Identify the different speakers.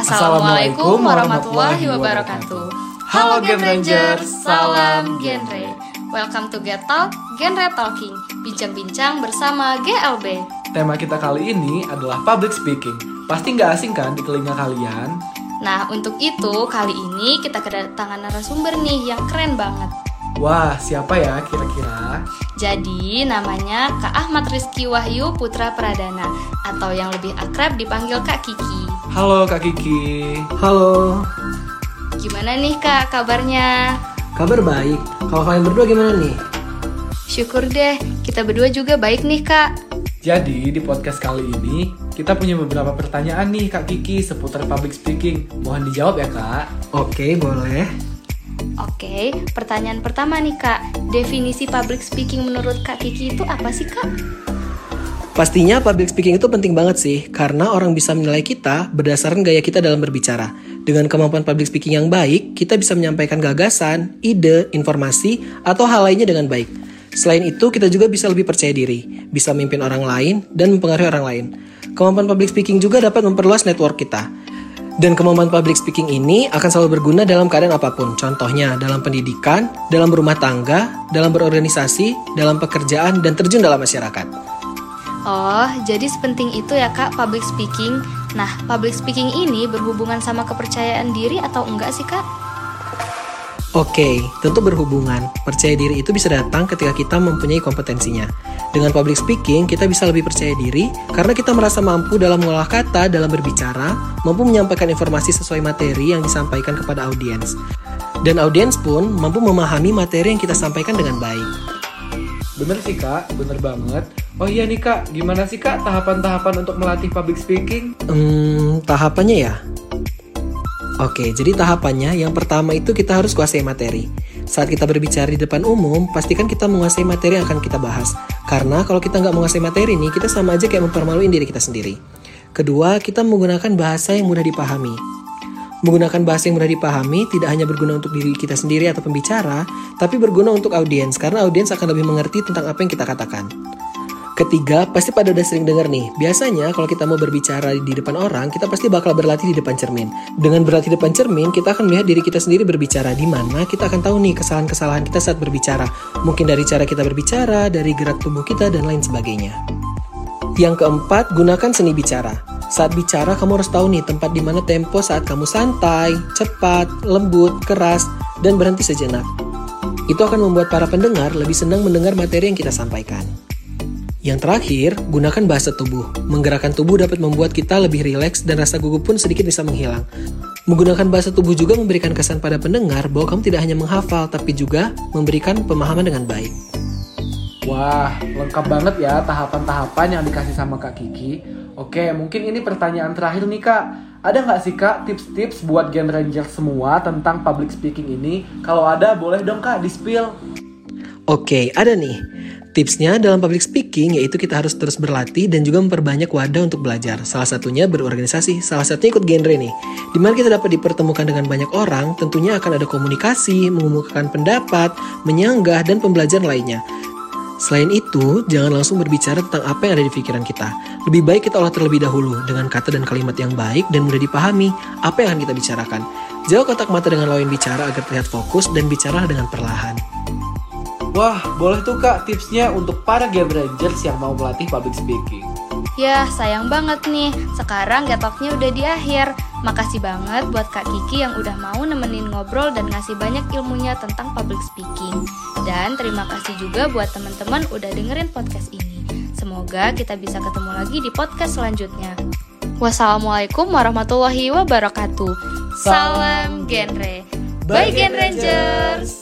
Speaker 1: Assalamualaikum warahmatullahi wabarakatuh. Halo Gen Rangers, salam genre. Welcome to Get Talk, Genre Talking. Bincang-bincang bersama GLB.
Speaker 2: Tema kita kali ini adalah public speaking. Pasti nggak asing kan di telinga kalian?
Speaker 1: Nah, untuk itu kali ini kita kedatangan narasumber nih yang keren banget.
Speaker 2: Wah, siapa ya kira-kira?
Speaker 1: Jadi namanya Kak Ahmad Rizky Wahyu Putra Pradana atau yang lebih akrab dipanggil Kak Kiki.
Speaker 2: Halo Kak Kiki.
Speaker 3: Halo,
Speaker 1: Gimana nih Kak kabarnya?
Speaker 3: kabar baik. Kalau kalian berdua gimana nih?
Speaker 1: Syukur deh, kita berdua juga baik nih Kak.
Speaker 2: Jadi di podcast kali ini kita punya beberapa pertanyaan nih Kak Kiki seputar public speaking. Mohon dijawab ya Kak.
Speaker 3: Oke, boleh.
Speaker 1: Oke, pertanyaan pertama nih Kak. Definisi public speaking menurut Kak Kiki itu apa sih Kak?
Speaker 3: Pastinya public speaking itu penting banget sih, karena orang bisa menilai kita berdasarkan gaya kita dalam berbicara. Dengan kemampuan public speaking yang baik, kita bisa menyampaikan gagasan, ide, informasi, atau hal lainnya dengan baik. Selain itu, kita juga bisa lebih percaya diri, bisa memimpin orang lain, dan mempengaruhi orang lain. Kemampuan public speaking juga dapat memperluas network kita. Dan kemampuan public speaking ini akan selalu berguna dalam keadaan apa pun. Contohnya dalam pendidikan, dalam berumah tangga, dalam berorganisasi, dalam pekerjaan, dan terjun dalam masyarakat.
Speaker 1: Oh, jadi sepenting itu ya Kak public speaking. Nah, public speaking ini berhubungan sama kepercayaan diri atau enggak sih Kak?
Speaker 3: Oke, tentu berhubungan. Percaya diri itu bisa datang ketika kita mempunyai kompetensinya. Dengan public speaking, kita bisa lebih percaya diri karena kita merasa mampu dalam mengolah kata, dalam berbicara, mampu menyampaikan informasi sesuai materi yang disampaikan kepada audiens. Dan audiens pun mampu memahami materi yang kita sampaikan dengan baik.
Speaker 2: Bener sih Kak, bener banget. Oh iya nih Kak, gimana sih Kak tahapan-tahapan untuk melatih public speaking?
Speaker 3: Hmm, tahapannya ya? Oke, jadi tahapannya yang pertama itu kita harus kuasai materi. Saat kita berbicara di depan umum, pastikan kita menguasai materi yang akan kita bahas. Karena kalau kita nggak menguasai materi nih, kita sama aja kayak mempermaluin diri kita sendiri. Kedua, kita menggunakan bahasa yang mudah dipahami. Menggunakan bahasa yang mudah dipahami tidak hanya berguna untuk diri kita sendiri atau pembicara, tapi berguna untuk audiens karena audiens akan lebih mengerti tentang apa yang kita katakan. Ketiga, pasti pada udah sering dengar nih. Biasanya kalau kita mau berbicara di depan orang, kita pasti bakal berlatih di depan cermin. Dengan berlatih di depan cermin, kita akan melihat diri kita sendiri berbicara di mana kita akan tahu nih kesalahan-kesalahan kita saat berbicara. Mungkin dari cara kita berbicara, dari gerak tubuh kita dan lain sebagainya. Yang keempat, gunakan seni bicara. Saat bicara, kamu harus tahu nih tempat di mana tempo saat kamu santai, cepat, lembut, keras, dan berhenti sejenak. Itu akan membuat para pendengar lebih senang mendengar materi yang kita sampaikan. Yang terakhir, gunakan bahasa tubuh. Menggerakkan tubuh dapat membuat kita lebih rileks dan rasa gugup pun sedikit bisa menghilang. Menggunakan bahasa tubuh juga memberikan kesan pada pendengar bahwa kamu tidak hanya menghafal, tapi juga memberikan pemahaman dengan baik.
Speaker 2: Wah, lengkap banget ya tahapan-tahapan yang dikasih sama Kak Kiki. Oke, mungkin ini pertanyaan terakhir nih Kak. Ada nggak sih Kak tips-tips buat Gen Ranger semua tentang public speaking ini? Kalau ada, boleh dong Kak di-spill.
Speaker 3: Oke, ada nih. Tipsnya dalam public speaking yaitu kita harus terus berlatih dan juga memperbanyak wadah untuk belajar. Salah satunya berorganisasi, salah satunya ikut genre nih. Di mana kita dapat dipertemukan dengan banyak orang, tentunya akan ada komunikasi, mengemukakan pendapat, menyanggah, dan pembelajaran lainnya. Selain itu, jangan langsung berbicara tentang apa yang ada di pikiran kita. Lebih baik kita olah terlebih dahulu dengan kata dan kalimat yang baik dan mudah dipahami apa yang akan kita bicarakan. Jauh kotak mata dengan lawan bicara agar terlihat fokus dan bicara dengan perlahan.
Speaker 2: Wah, boleh tuh Kak tipsnya untuk para Gen Rangers yang mau melatih public speaking.
Speaker 1: Ya, sayang banget nih. Sekarang getoknya udah di akhir. Makasih banget buat Kak Kiki yang udah mau nemenin ngobrol dan ngasih banyak ilmunya tentang public speaking. Dan terima kasih juga buat teman-teman udah dengerin podcast ini. Semoga kita bisa ketemu lagi di podcast selanjutnya. Wassalamualaikum warahmatullahi wabarakatuh. Salam genre. Bye Gen Rangers.